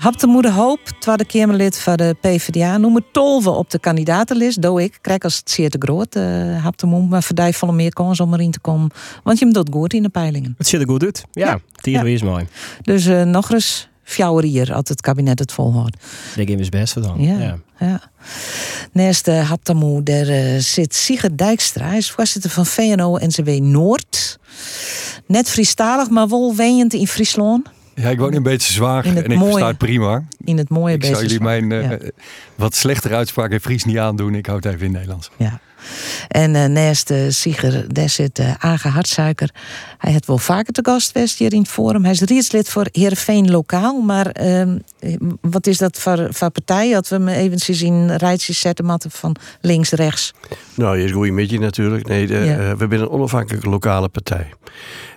Hap de moeder Hoop, tweede Kamerlid van de PvdA, noemen tolven op de kandidatenlist. Doe ik, krijg als het zeer te groot, uh, hap de moed, maar verdij vallen meer kans om erin te komen. Want je hem doet goed in de peilingen. Het ziet er goed uit. Ja, ja. is mooi. Dus uh, nog eens fjouwer hier, als het kabinet het volhoudt. Ik denk het best dan. Ja, ja. ja. Naast de Haptamoe, daar uh, zit Sigrid Dijkstra. Hij is voorzitter van VNO-NCW Noord. Net Friestalig, maar wel wenjend in Friesland. Ja, ik woon een beetje zwaar en ik mooie, het prima. In het mooie Ik zou jullie mijn uh, wat slechtere uitspraak in Fries niet aandoen. Ik houd het even in Nederlands. Ja. En uh, naast uh, Sieger, daar zit uh, Age Hartsuiker. Hij heeft wel vaker te gast geweest hier in het forum. Hij is rietslid voor Heerenveen Lokaal. Maar ehm, wat is dat voor, voor partij? Dat we hem even in rijtjes zetten matten van links, rechts. Nou, je is goed met je natuurlijk. Nee, de, ja. we zijn een onafhankelijke lokale partij.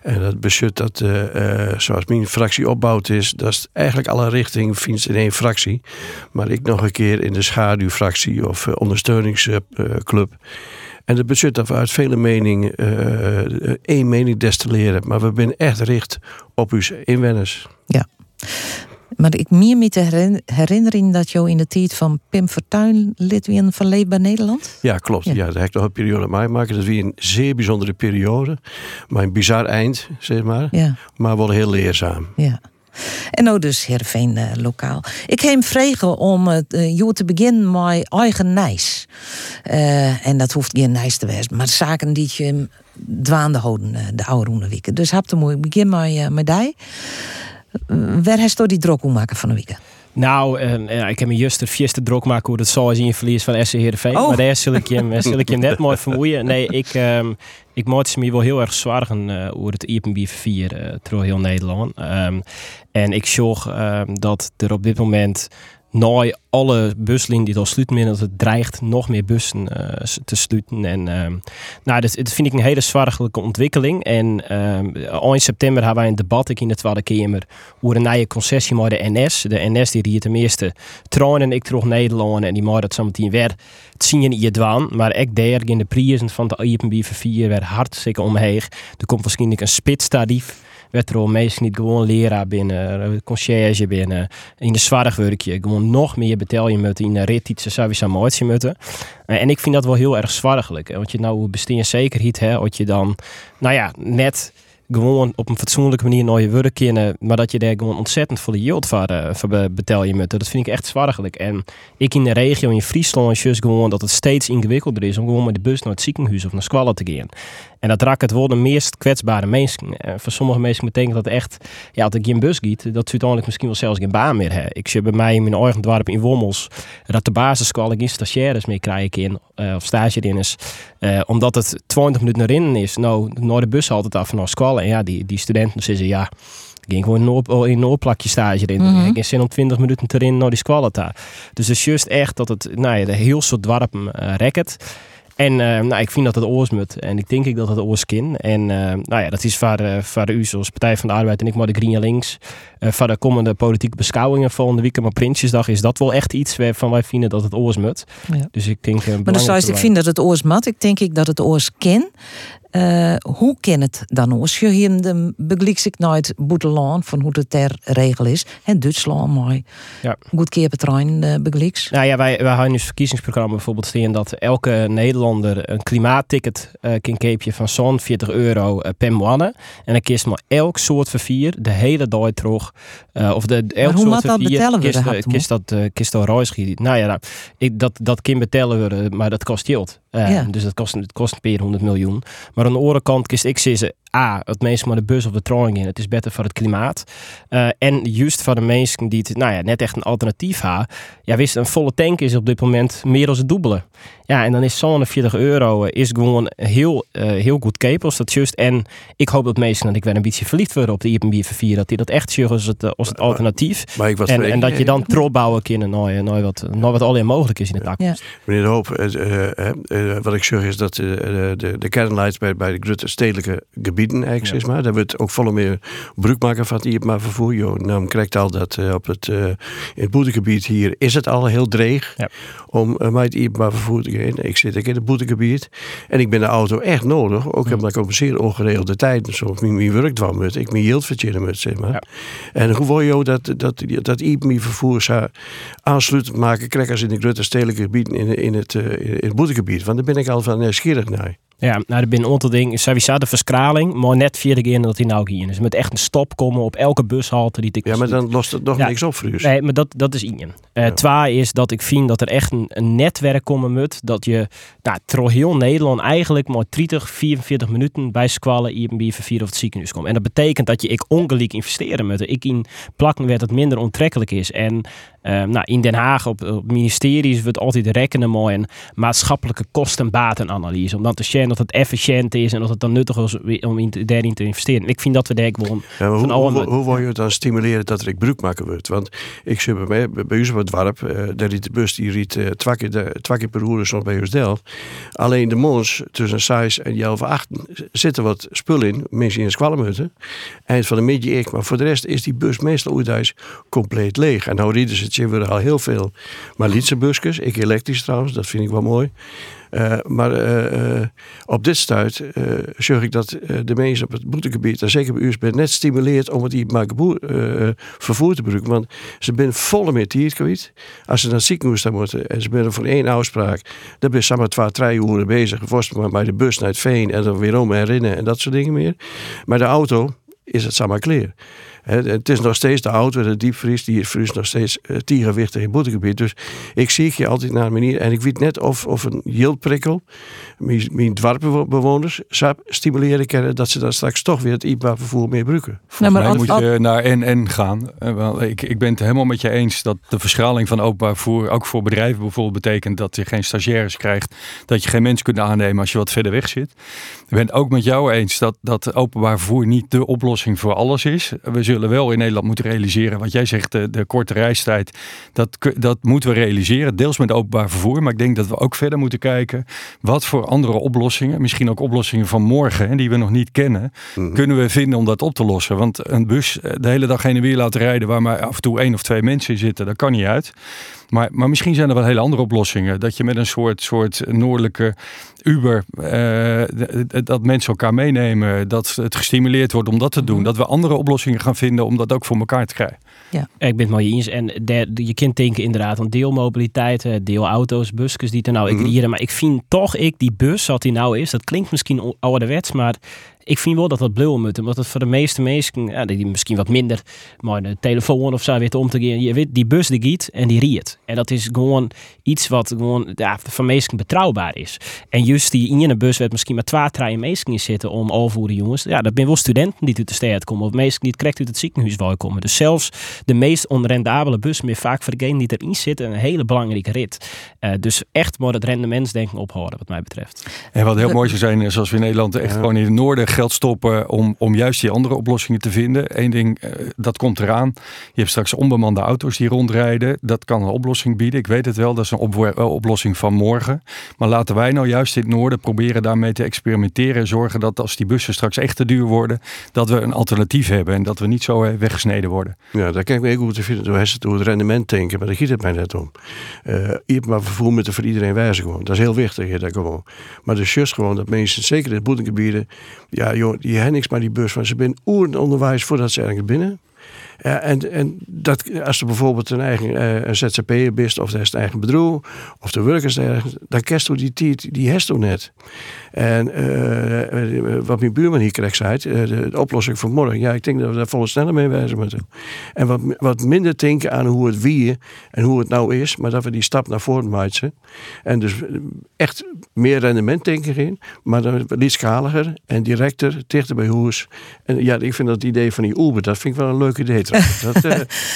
En dat beschut dat, uh, zoals mijn fractie opbouwd is, dat is eigenlijk alle richting vindt in één fractie. Maar ik nog een keer in de schaduwfractie of uh, ondersteuningsclub. En dat beschut dat we uit vele meningen één mening destilleren. Maar we zijn echt richt op uw inwoners. Ja. Maar ik meer me te herinnering dat jou in de tijd van Pim Fortuyn lid van Leefbaar Nederland? Ja, klopt. Ja, dat heb ik nog een periode meemaken. Dat was een zeer bijzondere periode. Maar een bizar eind, zeg maar. Ja. Maar wel heel leerzaam. Ja. En nou dus Heerenveen uh, lokaal. Ik hem vregen om het uh, te beginnen met eigen nijs. Uh, en dat hoeft geen nijs te wezen, maar zaken die je dwaande houden de oude roeneweken. Dus heb mooi begin met, met die. Waar heeft u die drok maken van de week? Nou, uh, ik heb me juist de fieste drok maken hoe het zo is in je verlies van SC Heerenveen. Oh. Maar daar zul ik, je, zul ik net mooi vermoeien. Nee, ik, um, ik maak me wel heel erg zorgen uh, over het IPB 4 uh, door heel Nederland. Um, en ik zorg um, dat er op dit moment nou alle buslijnen die al sluiten, het dreigt nog meer bussen uh, te sluiten. En uh, nou, dat, dat, vind ik een hele zwaargelijke ontwikkeling. En uh, in september hebben wij een debat ik in de Tweede Kamer over een nieuwe concessie met de NS. De NS die hier ten eerste treinen ik terug Nederland en die maakt dat zometeen weer het zien in je dwaan. Maar ik daar in de prijzen van de IPB 4 werd hartstikke omheen. Er komt waarschijnlijk een spitstarief werd er al meestal niet gewoon leraar binnen, eh, conciërge binnen, in de zwaarwerkje. Gewoon nog meer betel je met in de rit iets mooi moeten. Eh, en ik vind dat wel heel erg zwaargelijk. Want je nou besteen zekerheid, hè, dat je dan, nou ja, net gewoon op een fatsoenlijke manier naar je werk kunnen, maar dat je daar gewoon ontzettend voor de yield voor, uh, betel je moet. Dat vind ik echt zwaargelijk. En ik in de regio in Friesland is gewoon dat het steeds ingewikkelder is om gewoon met de bus naar het ziekenhuis of naar Squallen te gaan. En dat raakt het worden meest kwetsbare mensen. Uh, voor sommige mensen betekent dat echt, ja, als ik geen bus giet, dat ze uiteindelijk misschien wel zelfs geen baan meer hebben. Ik zie bij mij in mijn eigen in Wommels dat de basisschool geen stagiaires meer krijgen in, uh, of stage in is. Uh, omdat het 20 minuten erin is. Nou, naar de bus altijd af naar school. En ja, die, die studenten zeggen ja. Ik ging gewoon op, in een oorplakje stage erin. Mm -hmm. Ik zin om 20 minuten erin naar die squalita. Dus het is juist echt dat het, nou ja, de heel soort dwarpen uh, reket. En uh, nou, ik vind dat het oorsmut. En ik denk ik dat het oorskin. En uh, nou ja, dat is uh, voor u zoals Partij van de Arbeid en ik maar de Green Links. voor de komende politieke beschouwingen volgende week. Maar Prinsjesdag is dat wel echt iets waarvan wij vinden dat het oorsmut. Ja. Dus ik denk... maar dus ik vind dat het oorsmat. Ik denk ik dat het oorskin. Uh, hoe kan het dan als je hier de beglijks ik nooit boetelaan van hoe het ter regel is. En Duitsland mooi. Ja. Goed keer trein uh, beglijks. Nou ja, wij, wij hebben nu verkiezingsprogramma bijvoorbeeld staan dat elke Nederlander een klimaatticket uh, kan keepje van zo'n 40 euro uh, per maand. En dan kiest maar elk soort vervier de hele dag terug. of de elk maar hoe soort dat betellen we? Kist dat kist dat reisgiet. Nou ja, nou, ik, dat dat kan betellen worden, maar dat kost geld. Ja. Dus dat kost, het kost een paar honderd miljoen. Maar aan de andere kiest ik ze A, het meest maar de bus of de trein in. Het is beter voor het klimaat. Uh, en juist voor de mensen die het, nou ja, net echt een alternatief hebben. Ja, wist een volle tank is op dit moment meer dan het dubbele. Ja, en dan is zo'n 40 euro is gewoon heel, uh, heel goed als dat juist. En ik hoop dat mensen, dat ik weer een beetje verliefd worden op de IPB 4 dat die dat echt zien als het, als het alternatief. Maar, ik was en, en dat je dan trouw bouwen kunnen naar, naar, wat, naar wat alleen mogelijk is in de toekomst. Ja. Meneer de Hoop, uh, wat ik zeg is dat de, de, bij, bij de grote stedelijke gebieden eigenlijk, zeg maar. Daar wordt ook volle meer gebruik maken van het maar vervoer. Jo, nou krijgt al dat op het, in het boetegebied hier is het al heel dreig ja. om uh, met het maar vervoer te gaan. Ik zit ook in het boetegebied en ik ben de auto echt nodig. Ook omdat ik op een zeer ongeregelde tijd, zoals mijn werk kwam met, ik mijn yield verdienen met, zeg maar. En hoe wil je dat, dat, dat IPMI vervoer zou aansluitend maken, krijgen in de grote stedelijke gebieden in, in, het, in het boetegebied. Want daar ben ik al van nieuwsgierig naar. Ja, nou, er binnen aantal dingen. Sowieso de verskraling, maar net vierde keer dat hij nou hier is. Met echt een stop komen op elke bushalte die ik. Ja, maar dan lost het nog niks op voor u. Nee, maar dat, dat is één. Uh, ja. is dat ik vind dat er echt een, een netwerk komen moet. Dat je, nou, trouw heel Nederland eigenlijk maar 30, 44 minuten bij squallen IMB vervier of het ziekenhuis komt. En dat betekent dat je ik ongelijk investeren moet. Ik in plakken werd het minder onttrekkelijk is. En uh, nou, in Den Haag op, op ministeries wordt altijd rekenen mooi een maatschappelijke kosten-batenanalyse. Om dan te zien dat het efficiënt is en dat het dan nuttig is om in, daarin te investeren. ik vind dat we daar gewoon ja, hoe, hoe, hoe, wil je het dan stimuleren dat er ik gebruik maken wordt? Want ik zie bij, mij, bij ons op het dorp, uh, daar riet de bus die riet uh, twee, keer, twee keer per uur zoals bij ons Delft. Alleen de mons tussen 6 en 11 8 zitten wat spul in, mensen in squallenmutten. Eind van de middag ik, maar voor de rest is die bus meestal uit compleet leeg. En nou rieden ze het we al heel veel Malitse busjes. Ik elektrisch trouwens, dat vind ik wel mooi. Uh, maar uh, uh, op dit stuit zorg ik dat de mensen op het boetegebied, en zeker bij u, net stimuleert om het hier maar vervoer te gebruiken. Want ze zijn volle met kwijt. Als ze naar het ziekenhuis moeten en ze zijn voor één afspraak, dan ben je maar twee, drie uur bezig. Gevost maar bij de bus naar het veen en dan weer om en rennen en dat soort dingen meer. Maar de auto is het samen kleer het is nog steeds de auto, de diepvries, die is nog steeds uh, tiergewichtig in boetegebied. Dus ik zie je altijd naar een manier. En ik weet net of, of een yieldprikkel mijn, mijn dwarpenbewoners zou stimuleren kunnen dat ze dan straks toch weer het IPA-vervoer meer gebruiken. Volgens maar mij moet je naar NN gaan. Eh, ik, ik ben het helemaal met je eens dat de verschraling van openbaar vervoer ook voor bedrijven bijvoorbeeld betekent dat je geen stagiaires krijgt, dat je geen mensen kunt aannemen als je wat verder weg zit. Ik ben het ook met jou eens dat, dat openbaar vervoer niet de oplossing voor alles is. We zullen wel in Nederland moeten realiseren, wat jij zegt, de, de korte reistijd, dat, dat moeten we realiseren, deels met openbaar vervoer. Maar ik denk dat we ook verder moeten kijken wat voor andere oplossingen, misschien ook oplossingen van morgen, die we nog niet kennen, mhm. kunnen we vinden om dat op te lossen. Want een bus eh, de hele dag heen en weer laten rijden waar maar af en toe één of twee mensen in zitten, dat kan niet uit. Maar, maar misschien zijn er wel hele andere oplossingen. Dat je met een soort, soort noordelijke Uber, uh, dat mensen elkaar meenemen, dat het gestimuleerd wordt om dat te doen. Mhm. Dat we andere oplossingen gaan vinden om dat ook voor elkaar te krijgen. Ja, ik ben het maar eens. En de, je kunt denken inderdaad aan deelmobiliteit, deelauto's, busjes die er nou ik mm Maar ik vind toch, ik die bus, wat die nou is, dat klinkt misschien ouderwets, maar ik vind wel dat dat blauw moet. Omdat het voor de meeste mensen, ja, die misschien wat minder, maar de telefoon of zo weet om te gaan. Je weet, die bus die giet en die riet. En dat is gewoon iets wat gewoon ja, voor meesten betrouwbaar is. En juist die in een bus werd misschien maar twee, drie mensen in zitten om overvoeren jongens. Ja, dat zijn wel studenten die uit de stad komen. Of meesten die het correct uit het ziekenhuis wil komen. Dus zelfs de meest onrendabele bus, meer vaak voor degene die erin zitten, een hele belangrijke rit. Uh, dus echt maar het rendementsdenken ophouden wat mij betreft. En wat heel mooi zou zijn, zoals we in Nederland echt gewoon in het noorden geld stoppen om, om juist die andere oplossingen te vinden. Eén ding, uh, dat komt eraan. Je hebt straks onbemande auto's die rondrijden. Dat kan een oplossing bieden. Ik weet het wel, dat is een eh, oplossing van morgen. Maar laten wij nou juist in het noorden proberen daarmee te experimenteren. En zorgen dat als die bussen straks echt te duur worden, dat we een alternatief hebben. En dat we niet zo weggesneden worden. Ja, daar kijk ik ook goed te vinden. Door het, rendement denken. Maar daar gaat het mij net om. Uh, je hebt maar vervoer met voor iedereen wijzen gewoon. Dat is heel wichtig. dat gewoon. Maar de just gewoon dat mensen, zeker in de boetengebieden, joh, die hebben niks maar die bus van. Ze zijn oeren onderwijs voordat ze ergens binnen. Ja, en, en dat, als er bijvoorbeeld een eigen uh, een ZZP'er bist, of er is een eigen bedrijf, of de werkers ergens, dan kerst die tijd, die heeft net. En uh, wat mijn buurman hier krijgt zei, de, de, oplossing voor morgen, ja, ik denk dat we daar volle sneller mee wijzen moeten. En wat, wat minder denken aan hoe het wie en hoe het nou is, maar dat we die stap naar voren maken. En dus echt meer rendement denken in, maar dan iets schaliger en directer, dichter bij huis. En ja, ik vind dat idee van die Uber, dat vind ik wel een leuk idee dat, uh,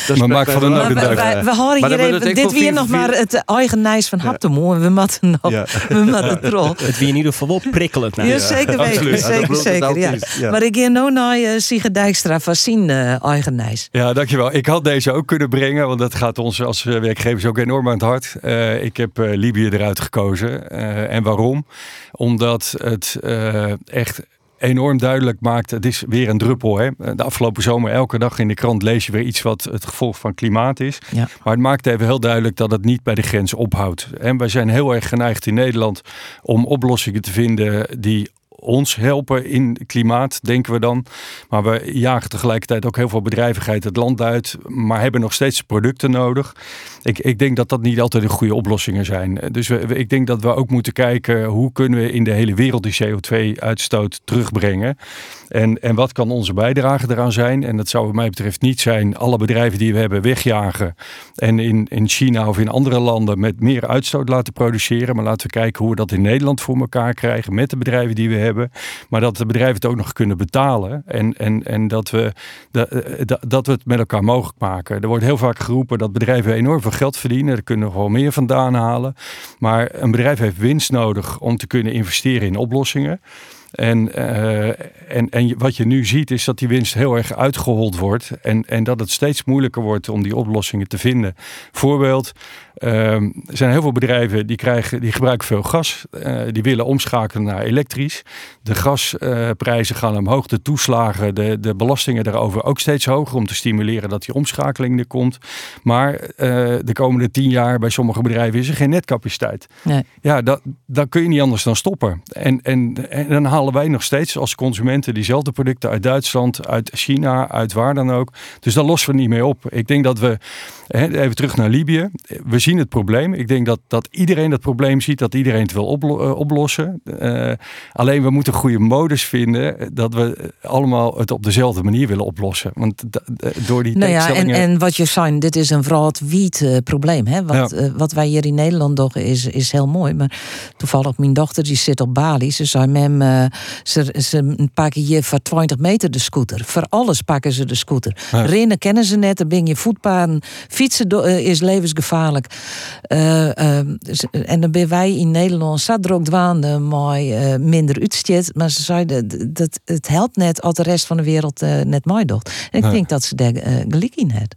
dat maar maak van een we, we, we horen hier even, dit weer nog maar het eigen nijs van. En we matten nog, ja. we matten trol. Het wie in ieder geval wel prikkelend. Nou. Ja, zeker weten. Zeker, zeker, ja. Maar ik ga nu naar uh, Sigrid Dijkstra van Sien uh, eigen nijs. Ja, dankjewel. Ik had deze ook kunnen brengen, want dat gaat ons als werkgevers ook enorm aan het hart. Uh, ik heb Libië eruit gekozen. en waarom? Omdat het echt enorm duidelijk maakt, het is weer een druppel. Hè? De afgelopen zomer elke dag in de krant lees je weer iets wat het gevolg van klimaat is. Ja. Maar het maakt even heel duidelijk dat het niet bij de grens ophoudt. En wij zijn heel erg geneigd in Nederland om oplossingen te vinden die ons helpen in klimaat, denken we dan. Maar we jagen tegelijkertijd ook heel veel bedrijvigheid het land uit, maar hebben nog steeds producten nodig. Ik, ik denk dat dat niet altijd de goede oplossingen zijn. Dus we, ik denk dat we ook moeten kijken hoe kunnen we in de hele wereld die CO2-uitstoot terugbrengen. En, en wat kan onze bijdrage eraan zijn? En dat zou wat mij betreft niet zijn alle bedrijven die we hebben wegjagen. En in, in China of in andere landen met meer uitstoot laten produceren. Maar laten we kijken hoe we dat in Nederland voor elkaar krijgen met de bedrijven die we hebben. Maar dat de bedrijven het ook nog kunnen betalen. En, en, en dat, we, dat, dat we het met elkaar mogelijk maken. Er wordt heel vaak geroepen dat bedrijven enorm veel geld verdienen. Daar kunnen wel meer vandaan halen. Maar een bedrijf heeft winst nodig om te kunnen investeren in oplossingen. En, uh, en, en wat je nu ziet is dat die winst heel erg uitgehold wordt. En, en dat het steeds moeilijker wordt om die oplossingen te vinden. Voorbeeld, er zijn heel veel bedrijven die, krijgen, die gebruiken veel gas. Uh, die willen omschakelen naar elektrisch. De gasprijzen gaan omhoog. De toeslagen, de, de belastingen daarover ook steeds hoger. Om te stimuleren dat die omschakeling er komt. Maar uh, de komende tien jaar bij sommige bedrijven is er geen netcapaciteit. Nee. Ja, dat, dan kun je niet anders dan stoppen. En, en, en dan halen wij nog steeds als consumenten diezelfde producten uit Duitsland, uit China, uit waar dan ook. Dus daar lossen we niet mee op. Ik denk dat we, even terug naar Libië. We zien het probleem. Ik denk dat, dat iedereen dat probleem ziet, dat iedereen het wil eh, oplossen. Uh, alleen we moeten goede modus vinden dat we allemaal het op dezelfde manier willen oplossen. Want door die nou ja, en, en wat je zei, dit is een vooral wiet uh, probleem. Hè? Wat, ja. wat wij hier in Nederland doen is, is heel mooi. Maar toevallig mijn dochter die zit op Bali. Ze zei mem, ze, ze pakken hier voor 20 meter de scooter. Voor alles pakken ze de scooter. Ja. Rennen kennen ze net, dan ben je voetpaden. Fietsen is levensgevaarlijk. Uh, en dan ben wij in Nederland zat er ook dwaande mooi uh, minder uitstjet. Maar ze zeiden dat het helpt net als de rest van de wereld net mooi doet. En ik ja. denk dat ze daar gelijk in heeft.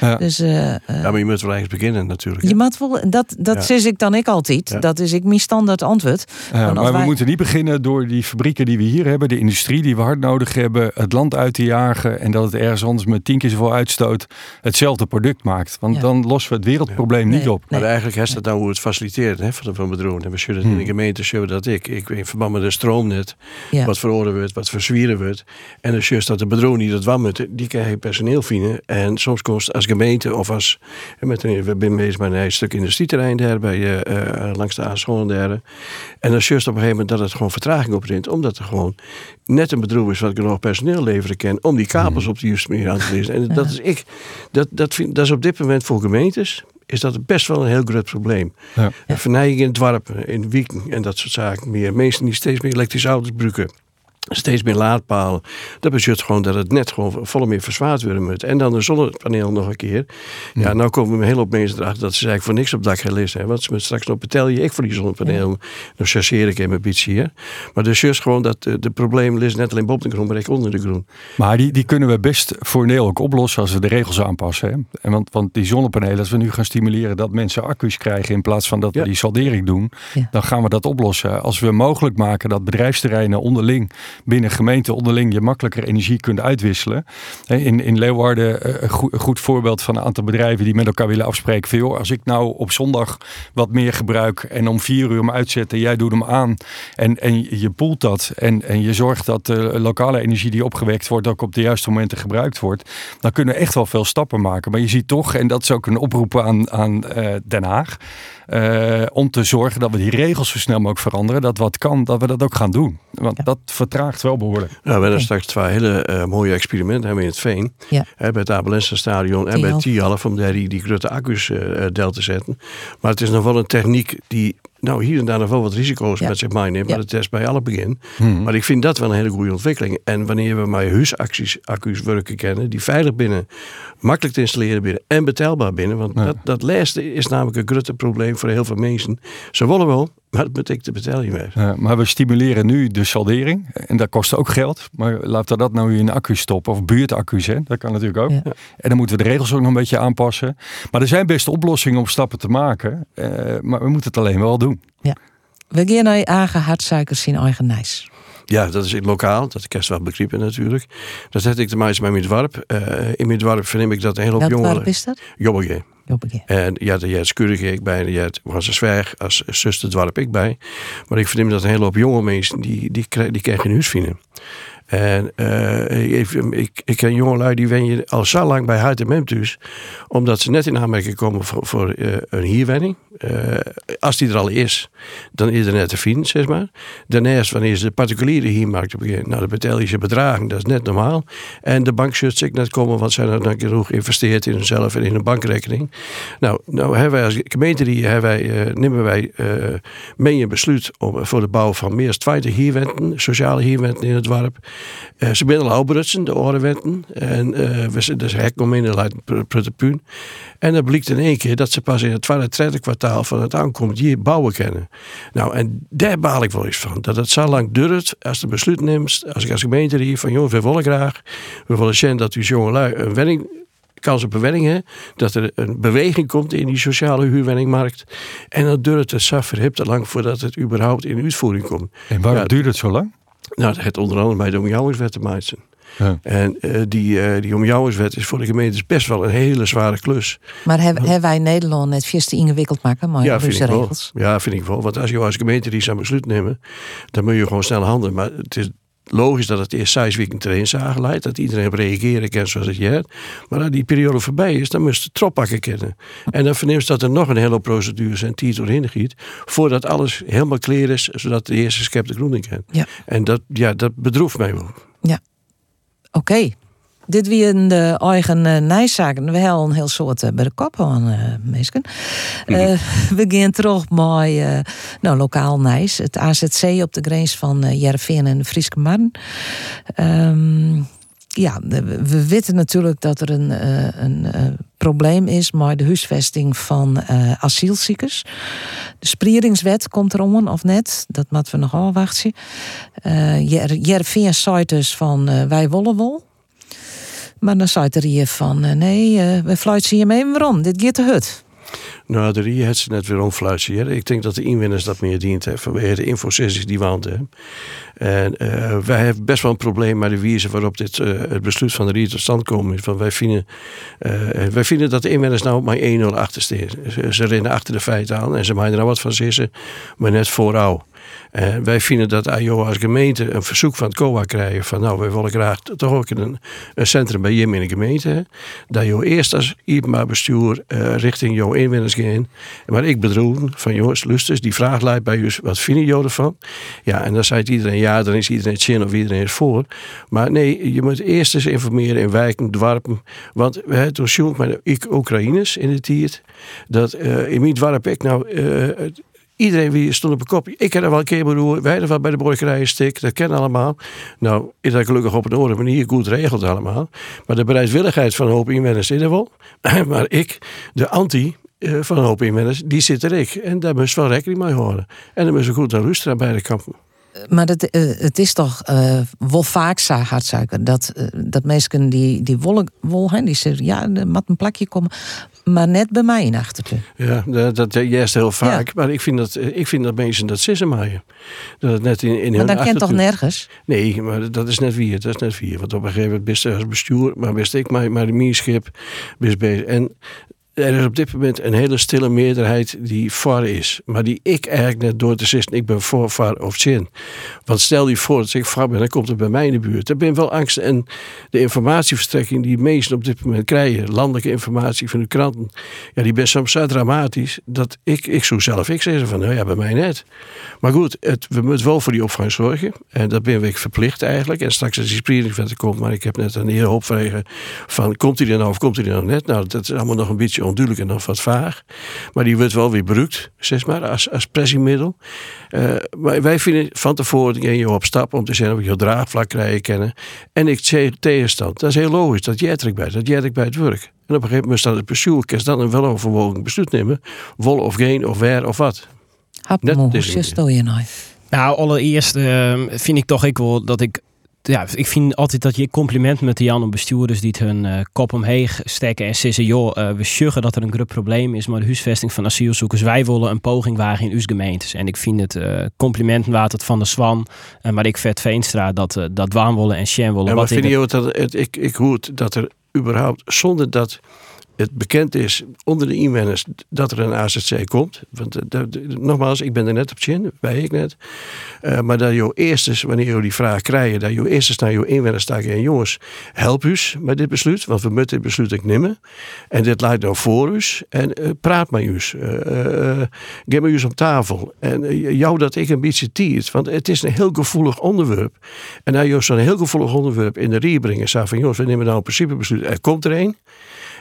Ja. Dus, ja, maar je moet wel ergens beginnen natuurlijk. Je moet wel, dat dat ja. ik dan ik altijd. Dat is ik mijn standaard antwoord. Ja, maar wij... we moeten niet beginnen door die fabrieken die we hier hebben, de industrie die we hard nodig hebben, het land uit te jagen en dat het ergens anders met tien keer zoveel uitstoot hetzelfde product maakt. Want dan lossen we het wereldprobleem niet op. Maar eigenlijk is dat nou hoe het faciliteren hè, van, van bedrogen. En we zullen hmm. in de gemeente zullen dat ik. ik. In verband met de stroomnet, ja. wat veroordeeld wordt, wat verzwieren wordt. En dan juist dat de bedrogen die dat wammet, die krijgen personeel vinden. En soms kost als gemeente of als, met een, we zijn bezig met een stuk industrieterrein daar, bij, uh, langs de A-scholen daar. En dan juist op een gegeven moment dat het gewoon vertraging opbrengt, omdat er gewoon net een bedroeg is wat genoeg personeel leveren kan, om die kabels hmm. op de juiste manier aan te lezen. En dat is ik, dat, dat, vind, dat is op dit moment voor gemeentes is dat best wel een heel groot probleem. Ja. Vernijing in het dwarpen, in Wieken en dat soort zaken meer. Mensen die steeds meer elektrische auto's gebruiken steeds meer laadpalen. Dat betekent gewoon dat het net gewoon volle meer verzwaard worden moet. En dan de zonnepaneel nog een keer. Ja, ja nou komen we heel op mensen erachter dat ze eigenlijk voor niks op dak gaan liggen. Want ze straks nog betel je ik voor die zonnepaneel. Ja. Dan chasseer ik hem een beetje hier. Maar dus juist gewoon dat de, de probleem ligt net alleen boven de groen, maar ik onder de groen. Maar die, die kunnen we best voor Nederland ook oplossen als we de regels aanpassen. Hè? En want, want die zonnepanelen, als we nu gaan stimuleren dat mensen accu's krijgen in plaats van dat we die saldering doen, dan gaan we dat oplossen. Als we mogelijk maken dat bedrijfsterreinen onderling binnen gemeenten onderling je makkelijker energie kunt uitwisselen. In, in Leeuwarden eh, een goed, een goed voorbeeld van een aantal bedrijven die met elkaar willen afspreken. Van, als ik nou op zondag wat meer gebruik en om vier uur hem uitzetten, jij doet hem aan en, en je poelt dat en, en je zorgt dat de lokale energie die opgewekt wordt ook op de juiste momenten gebruikt wordt, dan kunnen we echt wel veel stappen maken. Maar je ziet toch, en dat is ook een oproep aan, aan uh, Den Haag, uh, om te zorgen dat we die regels zo snel mogelijk veranderen. Dat wat kan, dat we dat ook gaan doen. Want ja. dat vertraagt wel behoorlijk. Nou, we hebben straks twee hele uh, mooie experimenten hebben in het Veen. Ja. Hè, bij het Abelense stadion en bij Tialf om daar die, die grote accu's uh, del te zetten. Maar het is nog wel een techniek die nou, hier en daar nog wel wat risico's met zich meeneemt, maar het is bij alle begin. Hmm. Maar ik vind dat wel een hele goede ontwikkeling. En wanneer we maar huisaccu's accu's werken kennen, die veilig binnen, makkelijk te installeren binnen en betaalbaar binnen, want dat, dat laatste is namelijk een grote probleem voor heel veel mensen. Ze willen wel, maar dat betekent de je meer. Ja, maar we stimuleren nu de saldering. En dat kost ook geld. Maar laten we dat nou in accu's stoppen. Of buurtaccu's. Hè? Dat kan natuurlijk ook. Ja. En dan moeten we de regels ook nog een beetje aanpassen. Maar er zijn best oplossingen om stappen te maken. Uh, maar we moeten het alleen wel doen. Ja. We gaan naar eigen hartsuikers in eigen nijs. Ja, dat is lokaal. Dat ik wel begrepen natuurlijk. Dat heb ik te maken met mijn dorp. Uh, in mijn dorp verneem ik dat een hele hoop jongeren... Welk is dat? En ja, daar is Kurige ik bij. Je was een zwerg als zuster dwarp ik bij. Maar ik verneem dat een hele hoop jonge mensen die, die, krijgen een huis vinden. En uh, ik, ik ken jongelui die wen je al zo lang bij Huid en omdat ze net in aanmerking komen voor, voor uh, een hierwenning. Uh, als die er al is, dan is er net te vinden, zeg maar. Daarnaast, wanneer ze de particuliere hiermarkt beginnen, nou, de betaal je bedragen, dat is net normaal. En de bank zult zich net komen, want zij dan genoeg geïnvesteerd in hunzelf en in een bankrekening. Nou, nou hebben wij als gemeente, hebben wij, nemen wij mee een besluit om, voor de bouw van meer dan 20 hierwenten, sociale hierwenten in het dorp. Uh, ze binnen al de orenwenten. En uh, we zijn dus hek om in de puin. En dan blijkt in één keer dat ze pas in het tweede, derde kwartaal van het aankomt hier bouwen kennen. Nou, en daar baal ik wel eens van. Dat het zo lang duurt als de besluit neemt, als ik als gemeente hier van jongens, we willen graag, we willen zien dat u jongelui een wenning kans op een dat er een beweging komt in die sociale huurwenningmarkt. En dan duurt het zo verhipt te lang voordat het überhaupt in uitvoering komt. En waarom duurt het zo lang? Nou, heeft onder andere bij de omjouwingswet te maken. Ja. En uh, die, uh, die omjouwingswet is voor de gemeentes best wel een hele zware klus. Maar hebben wij Nederland net veel te ingewikkeld maken? Maar ja, vind ik regels. wel. Ja, vind ik wel. Want als je als gemeente die zo'n besluit nemen, dan moet je gewoon snel handelen. Maar het is logisch dat het eerst zes weken train zagen leidt. Dat iedereen op reageren kan zoals het jij. Maar als die periode voorbij is, dan moest de troppakken kennen. En dan verneemt dat er nog een hele procedure en tijd doorheen giet. Voordat alles helemaal klaar is, zodat de eerste schep de groening kan. Ja. En dat, ja, dat bedroeft mij wel. Ja. Oké. Dit wie een de eigen uh, nijzaken. We hebben een heel soort uh, bij de kop van uh, mensen. We gaan terug bij nou, lokaal Nijs. Het AZC op de grens van uh, Jervin en de Frieske Marn. Um, ja, we weten natuurlijk dat er een, een probleem is met de huisvesting van asielziekers. De sprieringswet komt erom, of net. Dat moeten we nog afwachten. Uh, Jervin zei dus van wij willen wel. Maar dan zei er hier van, eh, nee, uh, we fluiten je mee, waarom? Dit gaat de hut. Nou, de Rie heeft ze net weer omfluitsen. Ik denk dat de inwoners dat meer dient hebben vanwege de infosessies die we hadden. En uh, wij hebben best wel een probleem met de wijze waarop dit, uh, het besluit van de Rie tot stand komt. Van wij, vinden, uh, wij vinden dat de inwoners nou maar 1-0 achter Ze, ze rennen achter de feiten aan en ze maken er nou wat van zissen, maar net vooral. Uh, wij vinden dat AIO als gemeente een verzoek van het COA krijgen van nou, wij willen graag toch ook een, een centrum bij Jim in de gemeente. Dat je eerst als IPMA bestuur uh, richting jouw inwoners gaan. Maar ik bedoel van jongens, lusters, die vraag leidt bij jullie, wat vinden jullie ervan? Ja, en dan zei iedereen ja, dan is iedereen zin of iedereen is voor. Maar nee, je moet eerst eens informeren in wijken, dwarpen. Want we hebben toen met Oekraïners in de tijd. Dat uh, in mijn dwarp ik nou Iedereen wie stond op een kopje. Ik ken er wel een keer bedoel, wij er bij de broekerijen stik, dat kennen allemaal. Nou, is dat gelukkig op een orde manier goed regelt allemaal. Maar de bereidwilligheid van een hoop inwoners is er wel. maar ik, de anti, eh, van een hoop inwoners, die zit er ik. En daar moest wel rekening mee houden. En dan moest goed naar rust aan beide kampen. Maar het, uh, het is toch uh, wel vaak hartsuiker dat, uh, dat mensen die, die wollen, wol, die zeggen ja, er moet een plakje komen maar net bij mij in achtertuin. Ja, dat, dat juist heel vaak. Maar ik vind dat, ik vind dat mensen dat sissen maaien. Dat het net in, in maar dat kent toch nergens? Nee, maar dat is net wie. Dat is net wie. Want op een gegeven moment best als bestuur, maar best ik maar, maar de mierschip best bezig. En er is op dit moment een hele stille meerderheid die voor is. Maar die ik eigenlijk net door te zeggen, ik ben voor, voor of zin. Want stel je voor dat ik voor ben, dan komt het bij mij in de buurt. Dan ben wel angst. En de informatieverstrekking die meesten op dit moment krijgen, landelijke informatie van de kranten, ja, die best soms zo dramatisch, dat ik, ik zo zelf, ik zeg van, nou ja, bij mij net. Maar goed, het, we moeten wel voor die opvang zorgen. En dat ben ik verplicht eigenlijk. En straks als die spreidingswet komt, maar ik heb net een heer opvregen van, komt hij er nou of komt hij er nou net? Nou, dat is allemaal nog een beetje onduidelijk en nog wat vaag. Maar die wordt wel weer gebruikt, zeg maar, als, als pressiemiddel. Uh, maar wij vinden van tevoren ging je op stap om te zeggen of je draagvlak krijgen kennen. En ik zeg tegenstand. Dat is heel logisch, dat jij bij, dat jij bij het werk. En op een gegeven moment staat het bestuur, kan dan een weloverwogen besluit nemen. Wol of geen of waar of wat. Hap, hoe je nou? Nou, allereerst uh, vind ik toch ik wel dat ik ja, ik vind altijd dat je compliment met de Jan bestuurders die het hun uh, kop omheeg steken en zeggen, joh, uh, we sjuggen dat er een groot probleem is, maar de huisvesting van asielzoekers, wij willen een poging wagen in uw gemeentes. En ik vind het uh, complimenten waard het van de Swan, maar ik vet Veenstra dat, dat willen en Sjen willen. Ja, maar vind je dat, het, ik, ik hoor dat er überhaupt, zonder dat het bekend is onder de inwoners dat er een AZC komt. Want eh, nogmaals, ik ben er net op chin, bij ik net. Uh, maar dat je eerst, wanneer je die vraag krijgt, dat je eerst naar je inwoners staat en jongens, help u met dit besluit, want we moeten dit besluit ik nemen. En dit leidt nou voor u en uh, praat met u. geef maar u op tafel. En jou dat ik een beetje tiert, want het is een heel gevoelig onderwerp. En nou je zo'n heel gevoelig onderwerp in de rie brengen, zei van jongens, we nemen nou een principe besluit, er komt er een.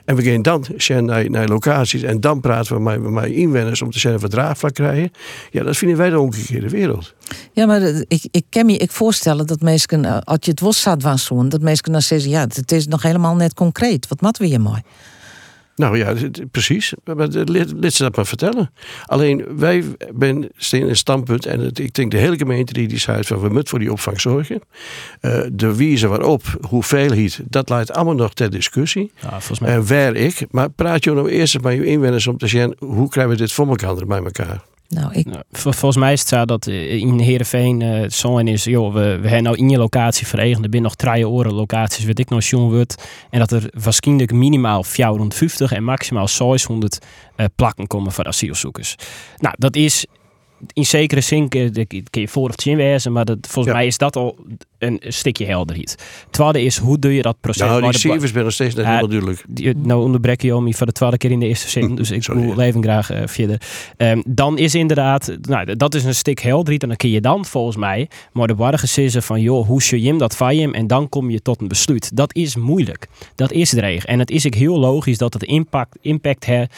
En we gaan dan naar, naar locaties en dan praten we met, met inwoners om te zeggen verdraagvlak krijgen. Ja, dat vinden wij de omgekeerde wereld. Ja, maar ik, ik kan me ik voorstellen dat mensen, eh, als je het was zou doen, dat mensen dan zeggen, ja, het is nog helemaal net concreet. Wat matten we hier mooi? Nou ja, precies. Lid ze dat maar vertellen. Alleen wij zijn in een standpunt, en ik denk de hele gemeente die die zei van we moeten voor die opvang zorgen. Uh, de wijze waarop, hoeveelheid, dat leidt allemaal nog ter discussie. Ja, mij. En waar ik, maar praat je nou eerst met je inwoners om te zien hoe krijgen we dit voor elkaar bij elkaar. Nou, ik... Nou, volgens mij is het zo dat eh, in Heerenveen uh, zo is, joh, we, we hebben nou in je locatie verregend. Er binnen nog drie oren locaties, weet ik nog, wordt. En dat er waarschijnlijk minimaal 450 en maximaal 600 uh, plakken komen voor asielzoekers. Nou, dat is in zekere zin kun je voor of zin wezen, maar dat, volgens mij is dat al een stukje helderheid. Tweede is, hoe doe je dat proces? Nou, die cijfers ben nog steeds net helemaal duidelijk. nou onderbrek je om voor de tweede keer in de eerste zin, dus ik wil even graag uh, verder. Um, dan is inderdaad, nou, dat is een stuk helderheid en dan kun je dan volgens mij maar de warge zeggen van, joh, hoe je hem dat van je en dan kom je tot een besluit. Dat is moeilijk. Dat is de regio. En het is ook heel logisch dat het impact, impact heeft